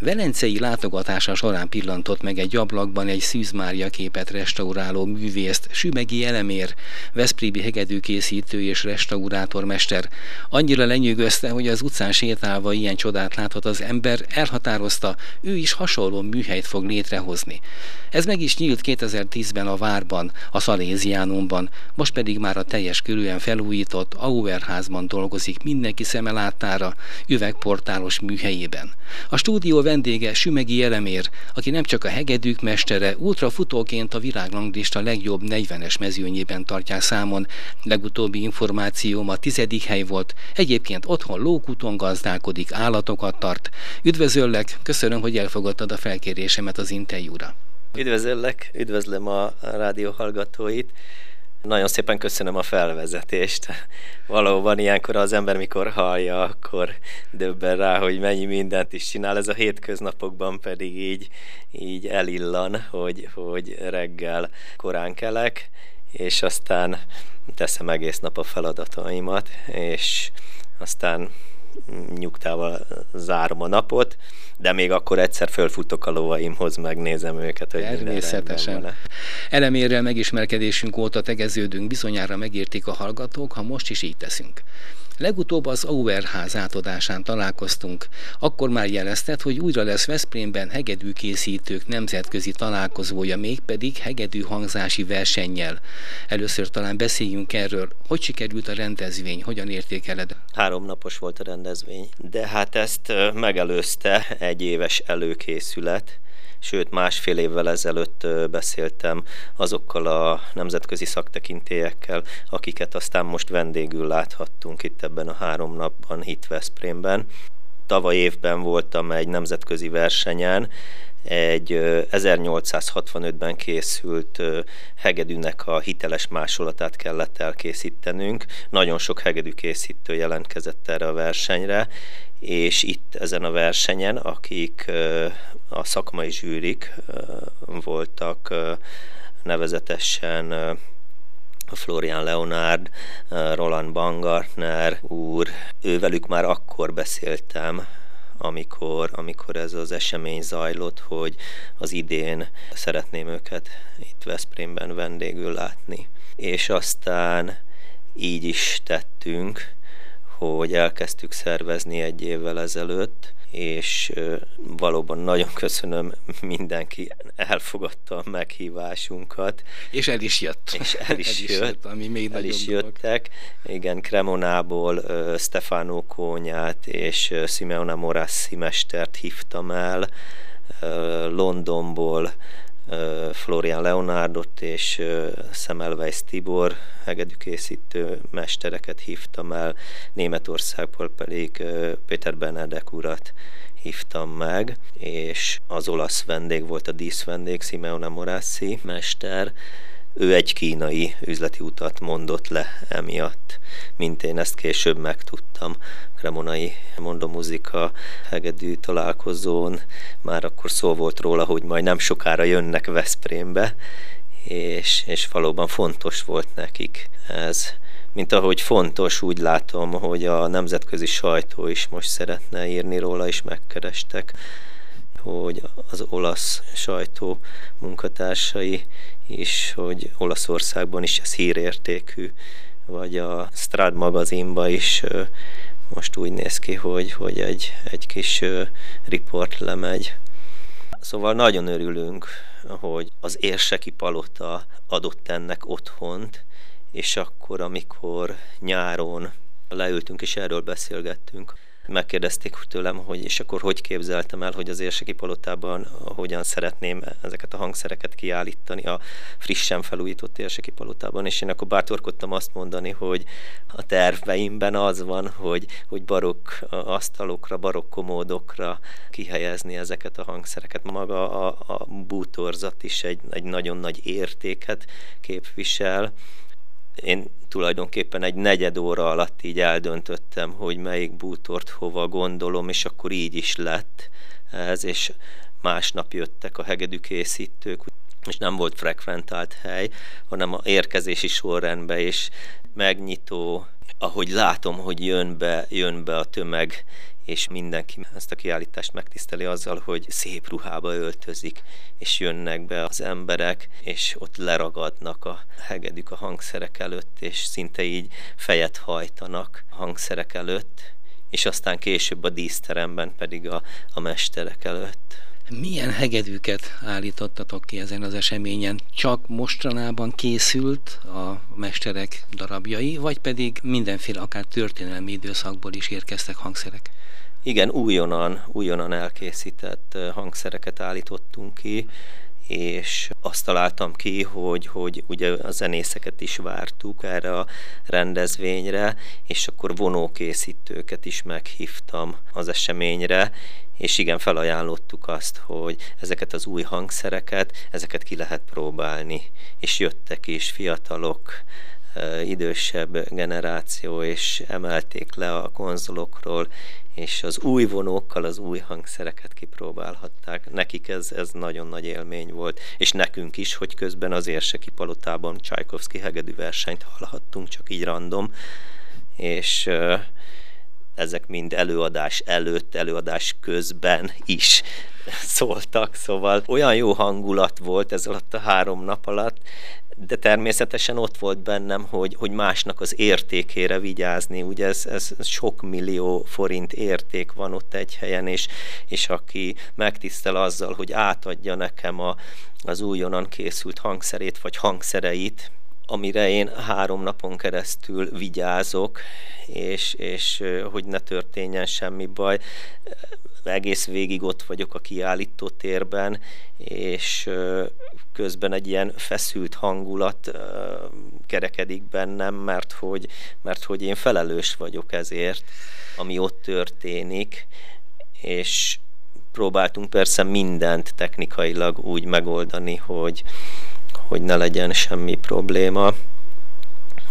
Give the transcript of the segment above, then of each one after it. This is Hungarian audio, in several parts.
Velencei látogatása során pillantott meg egy ablakban egy Szűz Mária képet restauráló művészt, Sümegi Elemér, Veszprémi hegedűkészítő és restaurátormester. Annyira lenyűgözte, hogy az utcán sétálva ilyen csodát láthat az ember, elhatározta, ő is hasonló műhelyt fog létrehozni. Ez meg is nyílt 2010-ben a Várban, a Szaléziánumban, most pedig már a teljes körülön felújított Auerházban dolgozik mindenki szeme láttára, üvegportálos műhelyében. A stúdió vendége Sümegi Elemér, aki nem csak a hegedűk mestere, ultrafutóként a világlanglista legjobb 40-es mezőnyében tartják számon. Legutóbbi információm a tizedik hely volt, egyébként otthon lókuton gazdálkodik, állatokat tart. Üdvözöllek, köszönöm, hogy elfogadtad a felkérésemet az interjúra. Üdvözöllek, üdvözlöm a rádió hallgatóit. Nagyon szépen köszönöm a felvezetést. Valóban ilyenkor az ember, mikor hallja, akkor döbben rá, hogy mennyi mindent is csinál. Ez a hétköznapokban pedig így, így elillan, hogy, hogy reggel korán kelek, és aztán teszem egész nap a feladataimat, és aztán nyugtával zárom a napot, de még akkor egyszer fölfutok a lovaimhoz, megnézem őket, hogy Természetesen. Elemérrel megismerkedésünk óta tegeződünk, bizonyára megértik a hallgatók, ha most is így teszünk. Legutóbb az Auerház átadásán találkoztunk. Akkor már jelezted, hogy újra lesz Veszprémben hegedűkészítők nemzetközi találkozója, mégpedig hegedű hangzási versennyel. Először talán beszéljünk erről. Hogy sikerült a rendezvény? Hogyan értékeled? Három napos volt a rendezvény, de hát ezt megelőzte egy éves előkészület sőt másfél évvel ezelőtt beszéltem azokkal a nemzetközi szaktekintélyekkel, akiket aztán most vendégül láthattunk itt ebben a három napban Hit Veszprémben. Tavaly évben voltam egy nemzetközi versenyen, egy 1865-ben készült hegedűnek a hiteles másolatát kellett elkészítenünk. Nagyon sok hegedűkészítő jelentkezett erre a versenyre, és itt ezen a versenyen, akik a szakmai zsűrik voltak nevezetesen Florian Leonard, Roland Bangartner úr, ővelük már akkor beszéltem, amikor, amikor ez az esemény zajlott, hogy az idén szeretném őket itt Veszprémben vendégül látni. És aztán így is tettünk, hogy elkezdtük szervezni egy évvel ezelőtt, és valóban nagyon köszönöm mindenki elfogadta a meghívásunkat. És el is jött. És el is, el is jött, jött, ami még el is jöttek. Igen, Cremonából uh, Stefano Kónyát és uh, Simeona Morassi mestert hívtam el, uh, Londonból Florian Leonardot és Semmelweis Tibor hegedűkészítő mestereket hívtam el, Németországból pedig Péter Benedek urat hívtam meg, és az olasz vendég volt a díszvendég, Simeone Morassi mester, ő egy kínai üzleti utat mondott le emiatt, mint én ezt később megtudtam. Kremonai Mondó Muzika hegedű találkozón már akkor szó volt róla, hogy majd nem sokára jönnek Veszprémbe, és, és valóban fontos volt nekik ez. Mint ahogy fontos, úgy látom, hogy a nemzetközi sajtó is most szeretne írni róla, és megkerestek hogy az olasz sajtó munkatársai is, hogy Olaszországban is ez hírértékű, vagy a Strad magazinba is most úgy néz ki, hogy, hogy egy, egy kis riport lemegy. Szóval nagyon örülünk, hogy az érseki palota adott ennek otthont, és akkor, amikor nyáron leültünk és erről beszélgettünk, megkérdezték tőlem, hogy és akkor hogy képzeltem el, hogy az érseki palotában hogyan szeretném ezeket a hangszereket kiállítani a frissen felújított érseki palotában, és én akkor bátorkodtam azt mondani, hogy a terveimben az van, hogy, hogy barokk asztalokra, barokk komódokra kihelyezni ezeket a hangszereket. Maga a, a bútorzat is egy, egy nagyon nagy értéket képvisel, én tulajdonképpen egy negyed óra alatt így eldöntöttem, hogy melyik bútort hova gondolom, és akkor így is lett ez, és másnap jöttek a hegedűkészítők, és nem volt frekventált hely, hanem a érkezési sorrendbe is megnyitó, ahogy látom, hogy jön be, jön be a tömeg, és mindenki ezt a kiállítást megtiszteli azzal, hogy szép ruhába öltözik, és jönnek be az emberek, és ott leragadnak a hegedük a hangszerek előtt, és szinte így fejet hajtanak a hangszerek előtt, és aztán később a díszteremben pedig a, a mesterek előtt. Milyen hegedűket állítottatok ki ezen az eseményen? Csak mostanában készült a mesterek darabjai, vagy pedig mindenféle akár történelmi időszakból is érkeztek hangszerek? Igen, újonnan, újonnan elkészített hangszereket állítottunk ki, és azt találtam ki, hogy, hogy ugye a zenészeket is vártuk erre a rendezvényre, és akkor vonókészítőket is meghívtam az eseményre, és igen, felajánlottuk azt, hogy ezeket az új hangszereket, ezeket ki lehet próbálni, és jöttek is fiatalok, idősebb generáció, és emelték le a konzolokról, és az új vonókkal az új hangszereket kipróbálhatták. Nekik ez, ez nagyon nagy élmény volt, és nekünk is, hogy közben az Érseki Palotában Csajkovszki hegedű versenyt hallhattunk, csak így random, és ezek mind előadás előtt, előadás közben is szóltak, szóval olyan jó hangulat volt ez alatt a három nap alatt, de természetesen ott volt bennem, hogy, hogy másnak az értékére vigyázni. Ugye ez, ez sok millió forint érték van ott egy helyen, és, és aki megtisztel azzal, hogy átadja nekem a, az újonnan készült hangszerét vagy hangszereit, amire én három napon keresztül vigyázok, és, és hogy ne történjen semmi baj. Egész végig ott vagyok a kiállító térben, és közben egy ilyen feszült hangulat kerekedik bennem, mert hogy, mert hogy én felelős vagyok ezért, ami ott történik, és próbáltunk persze mindent technikailag úgy megoldani, hogy, hogy ne legyen semmi probléma.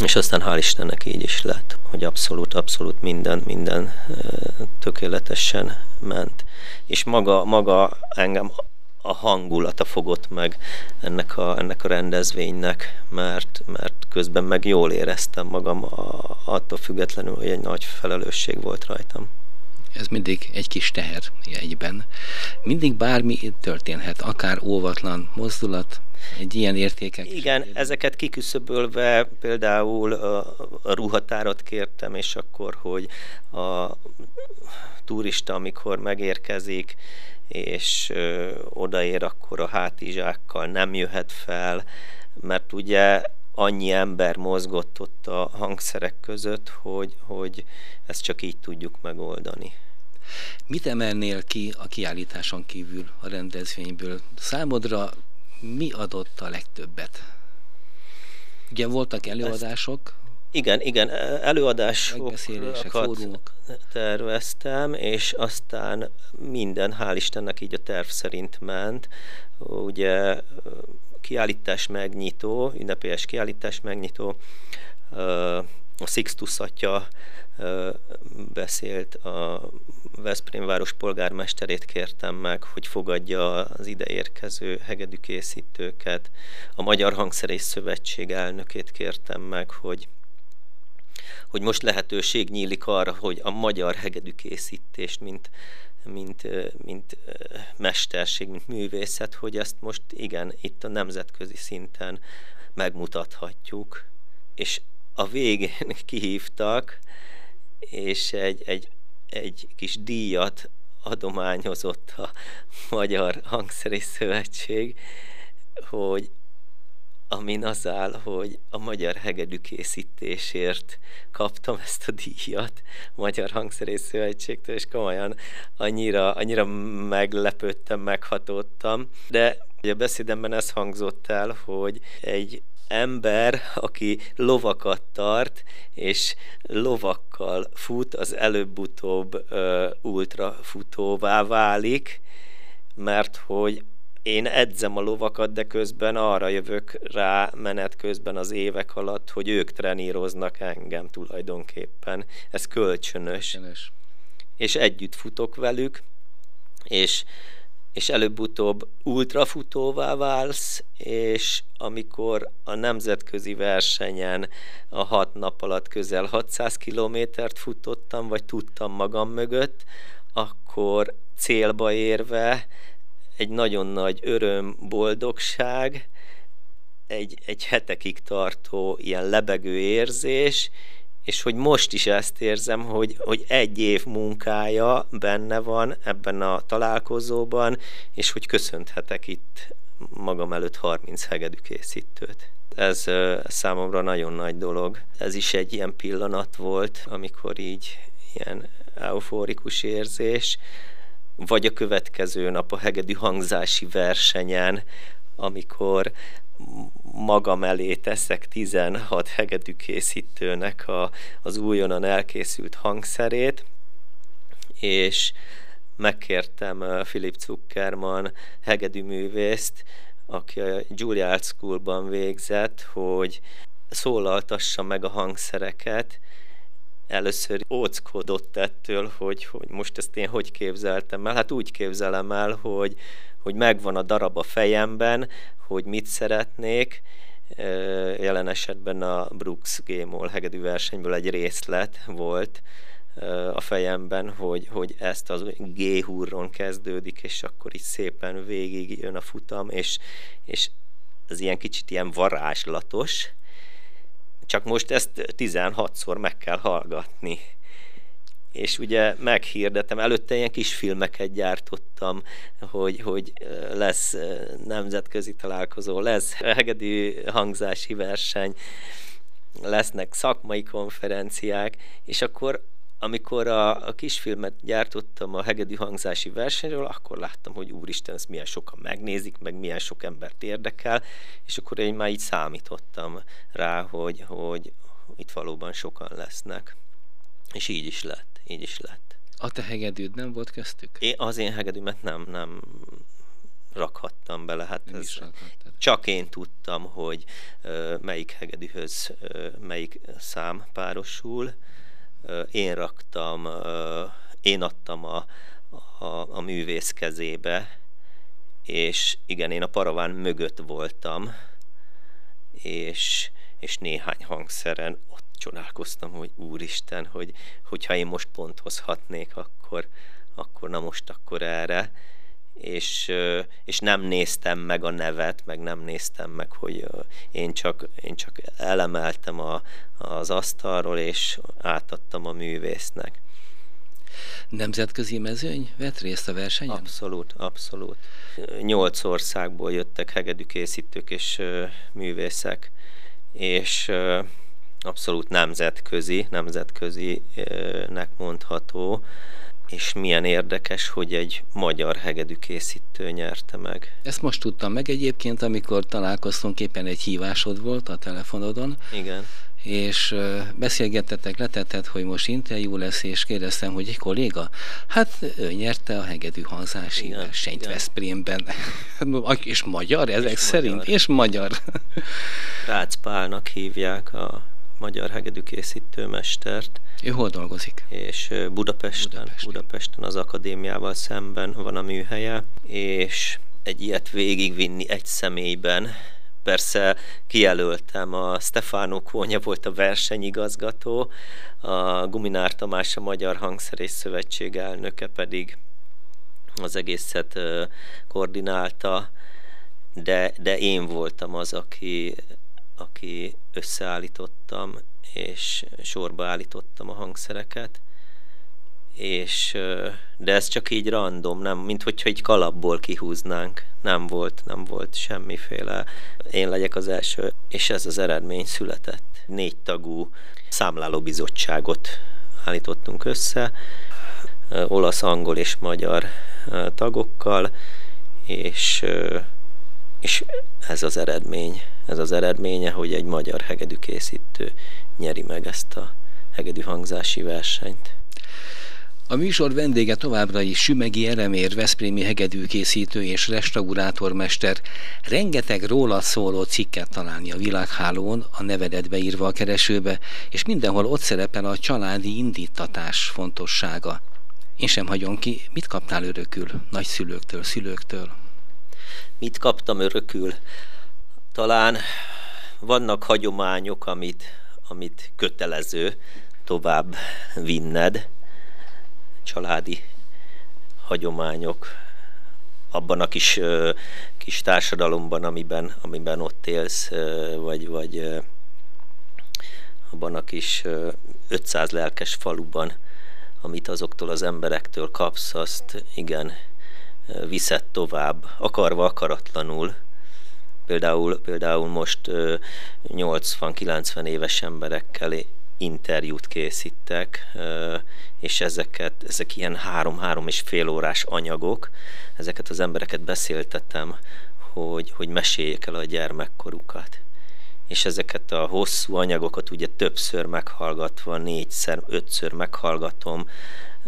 És aztán hál' Istennek így is lett, hogy abszolút, abszolút minden, minden tökéletesen ment. És maga, maga engem a hangulata fogott meg ennek a, ennek a rendezvénynek, mert, mert közben meg jól éreztem magam a, attól függetlenül, hogy egy nagy felelősség volt rajtam. Ez mindig egy kis teher egyben. Mindig bármi történhet, akár óvatlan mozdulat, egy ilyen értékek. Igen, is. ezeket kiküszöbölve például a, a ruhatárat kértem, és akkor, hogy a turista, amikor megérkezik, és ö, odaér, akkor a hátizsákkal nem jöhet fel, mert ugye annyi ember mozgott ott a hangszerek között, hogy, hogy ezt csak így tudjuk megoldani. Mit emelnél ki a kiállításon kívül a rendezvényből? Számodra mi adott a legtöbbet? Ugye voltak előadások? Igen, igen, előadásokat terveztem, és aztán minden, hál' Istennek így a terv szerint ment. Ugye kiállítás megnyitó, ünnepélyes kiállítás megnyitó, a Sixtus atya beszélt, a Veszprém város polgármesterét kértem meg, hogy fogadja az ide érkező hegedűkészítőket. A Magyar Hangszerész Szövetség elnökét kértem meg, hogy hogy most lehetőség nyílik arra, hogy a magyar hegedűkészítést, mint, mint, mint mesterség, mint művészet, hogy ezt most igen, itt a nemzetközi szinten megmutathatjuk. És a végén kihívtak, és egy, egy, egy kis díjat adományozott a Magyar Hangszerész Szövetség, hogy amin az áll, hogy a magyar hegedű készítésért kaptam ezt a díjat Magyar Hangszerész Szövetségtől, és komolyan annyira, annyira meglepődtem, meghatódtam, de a beszédemben ez hangzott el, hogy egy ember, aki lovakat tart, és lovakkal fut, az előbb-utóbb ultrafutóvá válik, mert hogy én edzem a lovakat, de közben arra jövök rá menet közben az évek alatt, hogy ők treníroznak engem tulajdonképpen. Ez kölcsönös. kölcsönös. És együtt futok velük, és és előbb-utóbb ultrafutóvá válsz, és amikor a nemzetközi versenyen a hat nap alatt közel 600 kilométert futottam, vagy tudtam magam mögött, akkor célba érve egy nagyon nagy öröm, boldogság, egy, egy hetekig tartó ilyen lebegő érzés, és hogy most is ezt érzem, hogy, hogy egy év munkája benne van ebben a találkozóban, és hogy köszönhetek itt magam előtt 30 hegedű készítőt. Ez számomra nagyon nagy dolog. Ez is egy ilyen pillanat volt, amikor így ilyen euforikus érzés, vagy a következő nap a hegedű hangzási versenyen, amikor magam elé teszek 16 hegedűkészítőnek a, az újonnan elkészült hangszerét, és megkértem Philip Zuckerman hegedűművészt, aki a Juilliard Schoolban végzett, hogy szólaltassa meg a hangszereket, először óckodott ettől, hogy, hogy most ezt én hogy képzeltem el. Hát úgy képzelem el, hogy, hogy megvan a darab a fejemben, hogy mit szeretnék, jelen esetben a Brooks Game hegedű versenyből egy részlet volt a fejemben, hogy, hogy ezt az G hurron kezdődik, és akkor így szépen végig jön a futam, és, és ez ilyen kicsit ilyen varázslatos, csak most ezt 16-szor meg kell hallgatni és ugye meghirdetem, előtte ilyen kis filmeket gyártottam, hogy, hogy lesz nemzetközi találkozó, lesz hegedű hangzási verseny, lesznek szakmai konferenciák, és akkor amikor a, a kisfilmet gyártottam a hegedű hangzási versenyről, akkor láttam, hogy úristen, ezt milyen sokan megnézik, meg milyen sok embert érdekel, és akkor én már így számítottam rá, hogy, hogy itt valóban sokan lesznek. És így is lett, így is lett. A te hegedűd nem volt köztük? Én, az én hegedűmet nem, nem rakhattam bele. Hát nem ez csak én tudtam, hogy uh, melyik hegedűhöz uh, melyik szám párosul. Uh, én raktam, én adtam a, a, a művész kezébe, és igen, én a paraván mögött voltam, és, és néhány hangszeren csodálkoztam, hogy úristen, hogy, hogyha én most pontozhatnék, akkor, akkor na most akkor erre. És, és nem néztem meg a nevet, meg nem néztem meg, hogy én csak, én csak elemeltem a, az asztalról, és átadtam a művésznek. Nemzetközi mezőny vett részt a versenyen? Abszolút, abszolút. Nyolc országból jöttek hegedűkészítők és művészek, és abszolút nemzetközi, nemzetközinek mondható, és milyen érdekes, hogy egy magyar hegedűkészítő nyerte meg. Ezt most tudtam meg egyébként, amikor találkoztunk, éppen egy hívásod volt a telefonodon. Igen. És beszélgettetek, letetted, hogy most interjú lesz, és kérdeztem, hogy egy kolléga? Hát ő nyerte a hegedű hangzási versenyt Veszprémben. és magyar ezek és szerint? Magyar. És magyar. Rácz Pálnak hívják a magyar hegedűkészítőmestert. Ő hol dolgozik? És Budapesten, Budapesten, Budapesten az akadémiával szemben van a műhelye, és egy ilyet végigvinni egy személyben, persze kijelöltem, a Stefano Kónya volt a versenyigazgató, a Guminár Tamás a Magyar Hangszerés Szövetség elnöke pedig az egészet koordinálta, de, de én voltam az, aki aki összeállítottam, és sorba állítottam a hangszereket, és, de ez csak így random, nem, mint hogyha egy kalapból kihúznánk. Nem volt, nem volt semmiféle, én legyek az első, és ez az eredmény született. Négy tagú számlálóbizottságot állítottunk össze, olasz, angol és magyar tagokkal, és, és ez az eredmény ez az eredménye, hogy egy magyar hegedűkészítő nyeri meg ezt a hegedű hangzási versenyt. A műsor vendége továbbra is Sümegi Elemér, Veszprémi hegedűkészítő és restaurátormester. Rengeteg róla szóló cikket találni a világhálón, a nevedet beírva a keresőbe, és mindenhol ott szerepel a családi indítatás fontossága. Én sem hagyom ki. Mit kaptál örökül nagyszülőktől, szülőktől? Mit kaptam örökül? Talán vannak hagyományok, amit, amit kötelező tovább vinned, családi hagyományok, abban a kis, kis társadalomban, amiben, amiben ott élsz, vagy, vagy abban a kis 500 lelkes faluban, amit azoktól az emberektől kapsz, azt igen, viszed tovább, akarva, akaratlanul. Például, például most 80-90 éves emberekkel interjút készítek, és ezeket, ezek ilyen három-három és fél órás anyagok, ezeket az embereket beszéltetem, hogy, hogy meséljék el a gyermekkorukat. És ezeket a hosszú anyagokat ugye többször meghallgatva, négyszer, ötször meghallgatom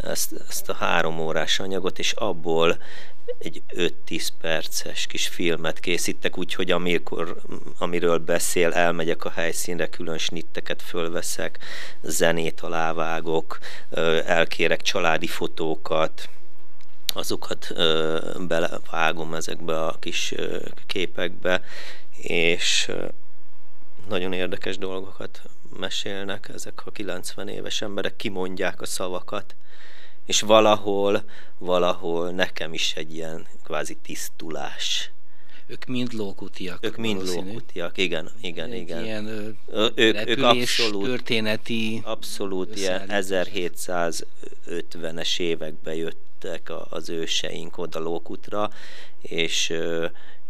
ezt, ezt a három órás anyagot, és abból egy 5-10 perces kis filmet készítek, úgyhogy amikor, amiről beszél, elmegyek a helyszínre, külön snitteket fölveszek, zenét alávágok, elkérek családi fotókat, azokat belevágom ezekbe a kis képekbe, és nagyon érdekes dolgokat mesélnek ezek a 90 éves emberek, kimondják a szavakat, és valahol, valahol nekem is egy ilyen kvázi tisztulás. Ők mind lókutiak. Ők mind valószínű. lókutiak, igen, igen, egy igen. Ilyen ö, ők, ők abszolút, történeti abszolút ilyen 1750-es évekbe jöttek az őseink oda lókutra, és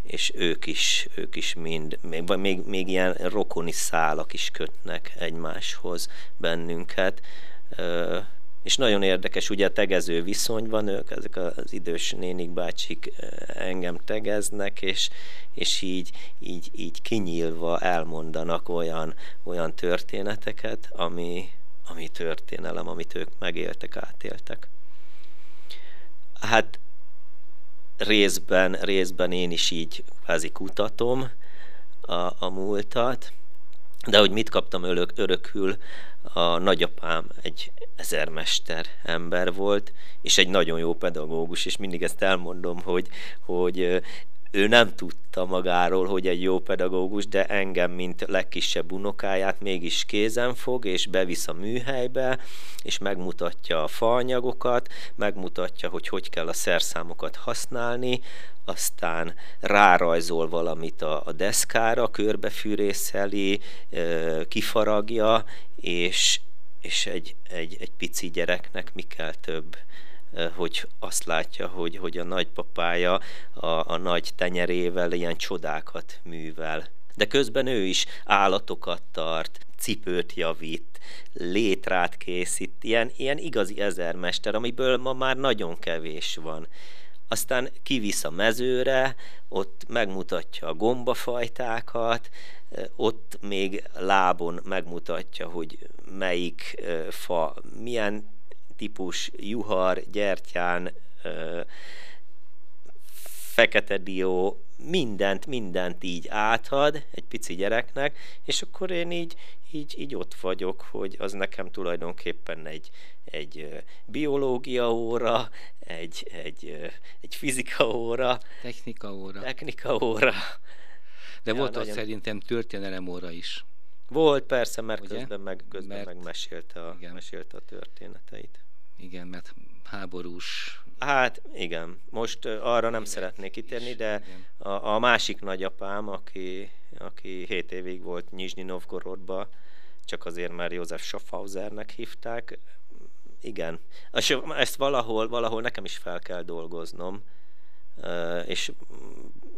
és ők is, ők is mind, még, még, még ilyen rokoni szálak is kötnek egymáshoz bennünket és nagyon érdekes, ugye a tegező viszony van, ők, ezek az idős nénik bácsik engem tegeznek, és, és így, így, így kinyílva elmondanak olyan, olyan történeteket, ami, ami történelem, amit ők megéltek, átéltek. Hát részben, részben én is így kvázi kutatom a, a múltat, de hogy mit kaptam örök, örökül, a nagyapám egy ezermester ember volt, és egy nagyon jó pedagógus, és mindig ezt elmondom, hogy, hogy ő nem tudta magáról, hogy egy jó pedagógus, de engem, mint legkisebb unokáját mégis kézen fog, és bevisz a műhelybe, és megmutatja a faanyagokat, megmutatja, hogy hogy kell a szerszámokat használni, aztán rárajzol valamit a, a deszkára, körbefűrészeli, kifaragja, és, és egy, egy, egy pici gyereknek mi kell több, hogy azt látja, hogy, hogy a nagypapája a, a nagy tenyerével ilyen csodákat művel. De közben ő is állatokat tart, cipőt javít, létrát készít, ilyen, ilyen igazi ezermester, amiből ma már nagyon kevés van aztán kivisz a mezőre, ott megmutatja a gombafajtákat, ott még lábon megmutatja, hogy melyik fa, milyen típus juhar, gyertyán, fekete dió, mindent, mindent így átad egy pici gyereknek, és akkor én így, így, így ott vagyok, hogy az nekem tulajdonképpen egy, egy biológia óra, egy, egy, egy fizika óra, technika óra. Technika óra. De ja, volt nagyon... ott szerintem történelem óra is. Volt persze, mert Ugye? közben, meg, közben mert, meg mesélte, a, igen. mesélte a történeteit. Igen, mert háborús. Hát igen, most arra nem szeretnék kitérni, de a, a másik nagyapám, aki, aki 7 évig volt Nyizsnyi Novgorodba, csak azért, mert József Schaffhausernek hívták, igen. Ezt valahol, valahol nekem is fel kell dolgoznom, és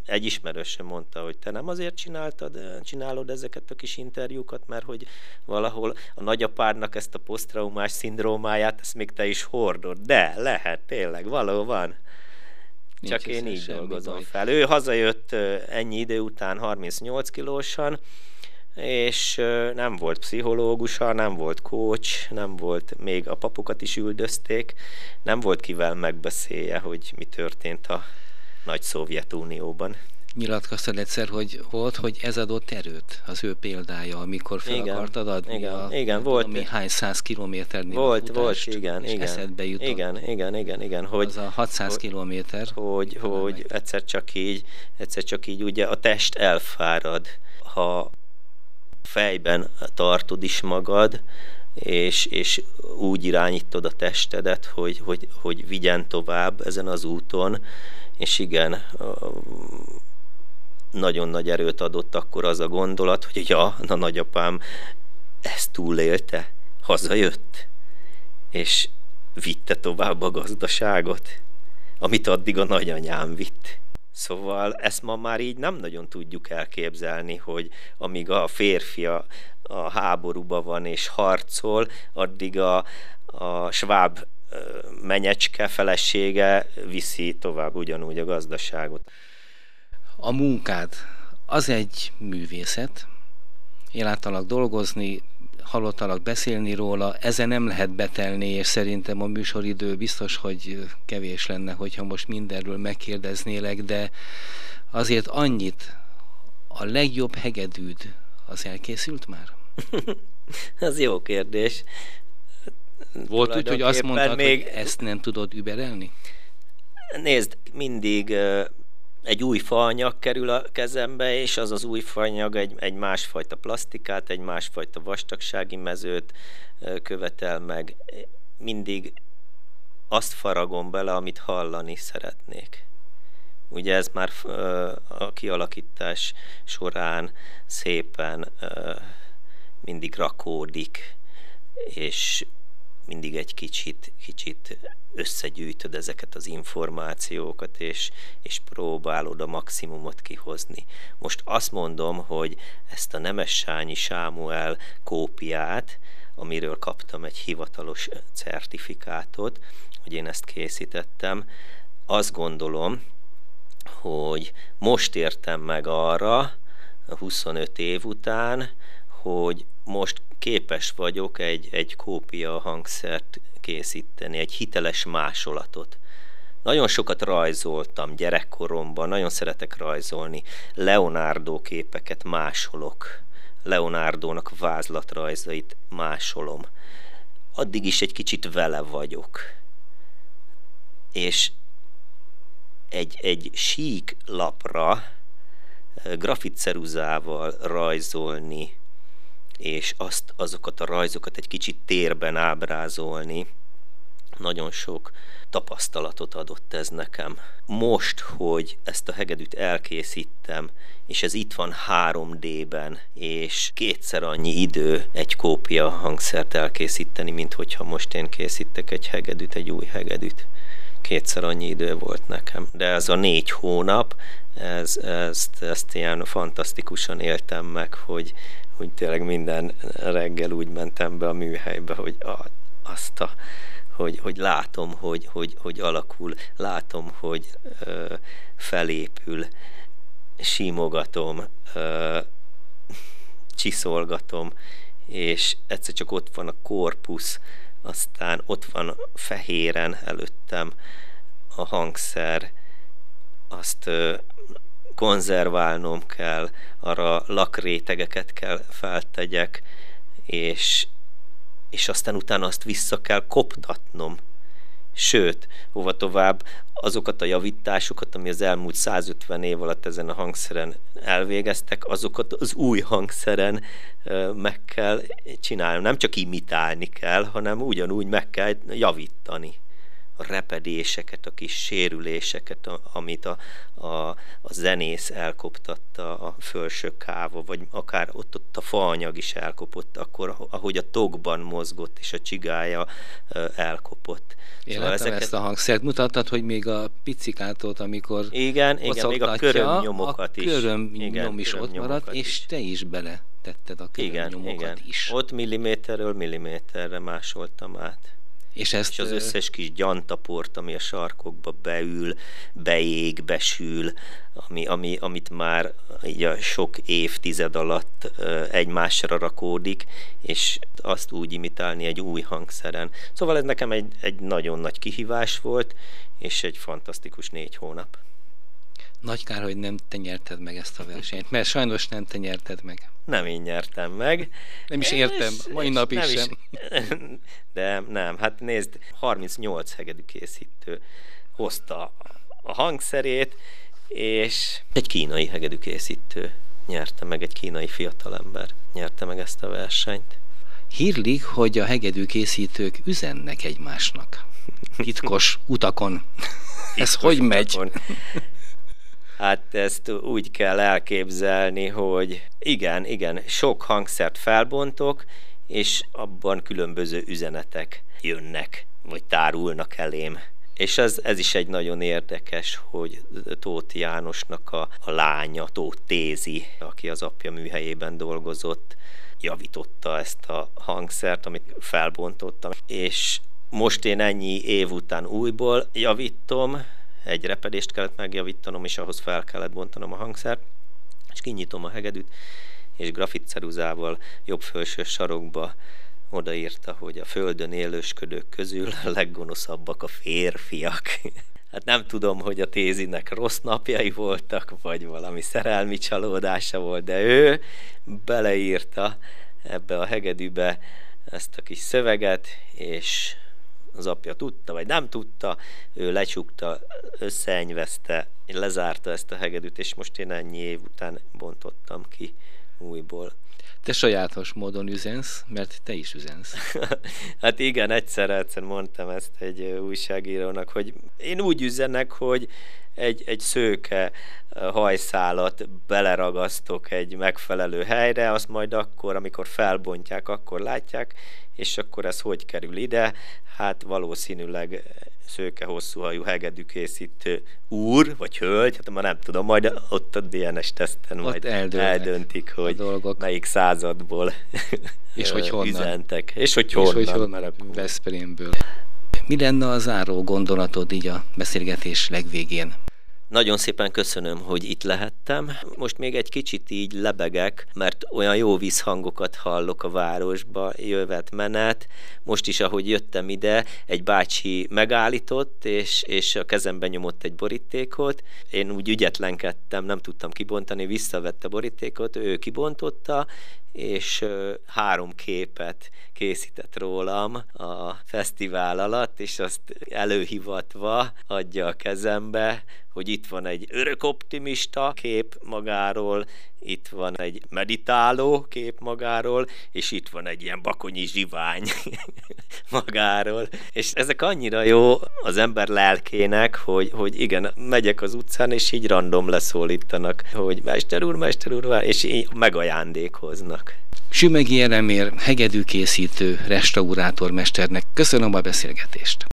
egy ismerősöm mondta, hogy te nem azért csináltad, csinálod ezeket a kis interjúkat, mert hogy valahol a nagyapádnak ezt a posztraumás szindrómáját, ezt még te is hordod. De lehet, tényleg, való van. Csak Nincs én így dolgozom baj. fel. Ő hazajött ennyi idő után 38 kilósan, és nem volt pszichológusa, nem volt coach, nem volt, még a papokat is üldözték, nem volt kivel megbeszélje, hogy mi történt a nagy Szovjetunióban. nyilatkoztad egyszer, hogy volt, hogy ez adott erőt, az ő példája, amikor fel igen, akartad adni igen, a, igen, volt, tudom, hány száz kilométernél volt, futást, volt, igen, és igen, eszedbe jutott. Igen, igen, igen, igen. Hogy, az a 600 hogy, kilométer. Hogy, hogy egyszer csak így, egyszer csak így ugye a test elfárad, ha fejben tartod is magad, és, és úgy irányítod a testedet, hogy, hogy, hogy vigyen tovább ezen az úton, és igen, nagyon nagy erőt adott akkor az a gondolat, hogy ja, a nagyapám ezt túlélte, hazajött, és vitte tovább a gazdaságot, amit addig a nagyanyám vitt. Szóval ezt ma már így nem nagyon tudjuk elképzelni, hogy amíg a férfi a, a háborúban van és harcol, addig a, a sváb menyecske felesége viszi tovább ugyanúgy a gazdaságot. A munkád az egy művészet. Én láttalak dolgozni, hallottalak beszélni róla, ezen nem lehet betelni, és szerintem a műsoridő biztos, hogy kevés lenne, hogyha most mindenről megkérdeznélek, de azért annyit, a legjobb hegedűd az elkészült már? Ez jó kérdés. Volt úgy, hogy azt mondtad, még... hogy ezt nem tudod überelni? Nézd, mindig egy új faanyag kerül a kezembe, és az az új faanyag egy, egy másfajta plastikát, egy másfajta vastagsági mezőt követel meg. Mindig azt faragom bele, amit hallani szeretnék. Ugye ez már a kialakítás során szépen mindig rakódik, és mindig egy kicsit, kicsit összegyűjtöd ezeket az információkat, és, és próbálod a maximumot kihozni. Most azt mondom, hogy ezt a Nemessányi Sámuel kópiát, amiről kaptam egy hivatalos certifikátot, hogy én ezt készítettem, azt gondolom, hogy most értem meg arra, 25 év után, hogy most képes vagyok egy, egy kópia hangszert készíteni, egy hiteles másolatot. Nagyon sokat rajzoltam gyerekkoromban, nagyon szeretek rajzolni. Leonardo képeket másolok. Leonardónak vázlatrajzait másolom. Addig is egy kicsit vele vagyok. És egy, egy sík lapra eh, grafitceruzával rajzolni és azt, azokat a rajzokat egy kicsit térben ábrázolni, nagyon sok tapasztalatot adott ez nekem. Most, hogy ezt a hegedűt elkészítem, és ez itt van 3D-ben, és kétszer annyi idő egy kópia hangszert elkészíteni, mint hogyha most én készítek egy hegedűt, egy új hegedűt. Kétszer annyi idő volt nekem. De ez a négy hónap, ez, ezt, ezt ilyen fantasztikusan éltem meg, hogy hogy tényleg minden reggel úgy mentem be a műhelybe, hogy a, azt a, hogy, hogy látom, hogy, hogy, hogy alakul, látom, hogy ö, felépül, simogatom, ö, csiszolgatom, és egyszer csak ott van a korpusz, aztán ott van fehéren előttem a hangszer, azt ö, konzerválnom kell, arra lakrétegeket kell feltegyek, és, és aztán utána azt vissza kell koptatnom. Sőt, hova tovább, azokat a javításokat, ami az elmúlt 150 év alatt ezen a hangszeren elvégeztek, azokat az új hangszeren meg kell csinálni. Nem csak imitálni kell, hanem ugyanúgy meg kell javítani repedéseket, a kis sérüléseket, amit a, a, a zenész elkoptatta a felső káva, vagy akár ott, ott a faanyag is elkopott, akkor ahogy a tokban mozgott, és a csigája elkopott. Én szóval ezeket... ezt a hangszert mutattad, hogy még a picikátot, amikor igen, igen, még a körömnyomokat is. A körömnyom is ott maradt, is. és te is bele tetted a körömnyomokat igen, igen. is. Ott milliméterről milliméterre másoltam át. És, ezt, és az összes kis gyantaport, ami a sarkokba beül, beég, besül, ami, ami, amit már így a sok évtized alatt egymásra rakódik, és azt úgy imitálni egy új hangszeren. Szóval ez nekem egy, egy nagyon nagy kihívás volt, és egy fantasztikus négy hónap. Nagy kár, hogy nem te nyerted meg ezt a versenyt, mert sajnos nem te nyerted meg. Nem én nyertem meg. Nem is értem, és, mai nap is sem. Is, de nem, hát nézd, 38 hegedű készítő hozta a hangszerét, és egy kínai hegedű készítő nyerte meg, egy kínai fiatalember nyerte meg ezt a versenyt. Hírlik, hogy a hegedű készítők üzennek egymásnak. Titkos utakon. Ez hogy utakon. megy? Hát ezt úgy kell elképzelni, hogy igen, igen, sok hangszert felbontok, és abban különböző üzenetek jönnek, vagy tárulnak elém. És ez, ez is egy nagyon érdekes, hogy Tóth Jánosnak a, a lánya, Tóth Tézi, aki az apja műhelyében dolgozott, javította ezt a hangszert, amit felbontottam, és most én ennyi év után újból javítom, egy repedést kellett megjavítanom, és ahhoz fel kellett bontanom a hangszert, és kinyitom a hegedűt, és grafitceruzával jobb felső sarokba odaírta, hogy a földön élősködők közül a leggonoszabbak a férfiak. Hát nem tudom, hogy a Tézinek rossz napjai voltak, vagy valami szerelmi csalódása volt, de ő beleírta ebbe a hegedűbe ezt a kis szöveget, és az apja tudta, vagy nem tudta, ő lecsukta, összeenyvezte, lezárta ezt a hegedűt, és most én ennyi év után bontottam ki újból. Te sajátos módon üzensz, mert te is üzensz. hát igen, egyszer, egyszer mondtam ezt egy újságírónak, hogy én úgy üzenek, hogy egy, egy szőke hajszálat beleragasztok egy megfelelő helyre, azt majd akkor, amikor felbontják, akkor látják, és akkor ez hogy kerül ide? Hát valószínűleg szőke hosszú hajú hegedű készítő úr, vagy hölgy, hát már nem tudom, majd ott a DNS teszten ott majd eldöntik, hogy dolgok. melyik századból és hogy honnan. üzentek. És hogy honnan. És hogy honnan Veszprémből. Mi lenne a záró gondolatod így a beszélgetés legvégén? Nagyon szépen köszönöm, hogy itt lehettem. Most még egy kicsit így lebegek, mert olyan jó vízhangokat hallok a városba, jövet menet. Most is, ahogy jöttem ide, egy bácsi megállított, és, és a kezembe nyomott egy borítékot. Én úgy ügyetlenkedtem, nem tudtam kibontani, visszavette a borítékot, ő kibontotta, és három képet készített rólam a fesztivál alatt, és azt előhivatva adja a kezembe, hogy itt van egy örök optimista kép magáról, itt van egy meditáló kép magáról, és itt van egy ilyen bakonyi zsivány magáról. És ezek annyira jó az ember lelkének, hogy, hogy igen, megyek az utcán, és így random leszólítanak, hogy mester úr, mester úr, és így megajándékoznak. Sümegi Elemér, hegedűkészítő, restaurátormesternek köszönöm a beszélgetést.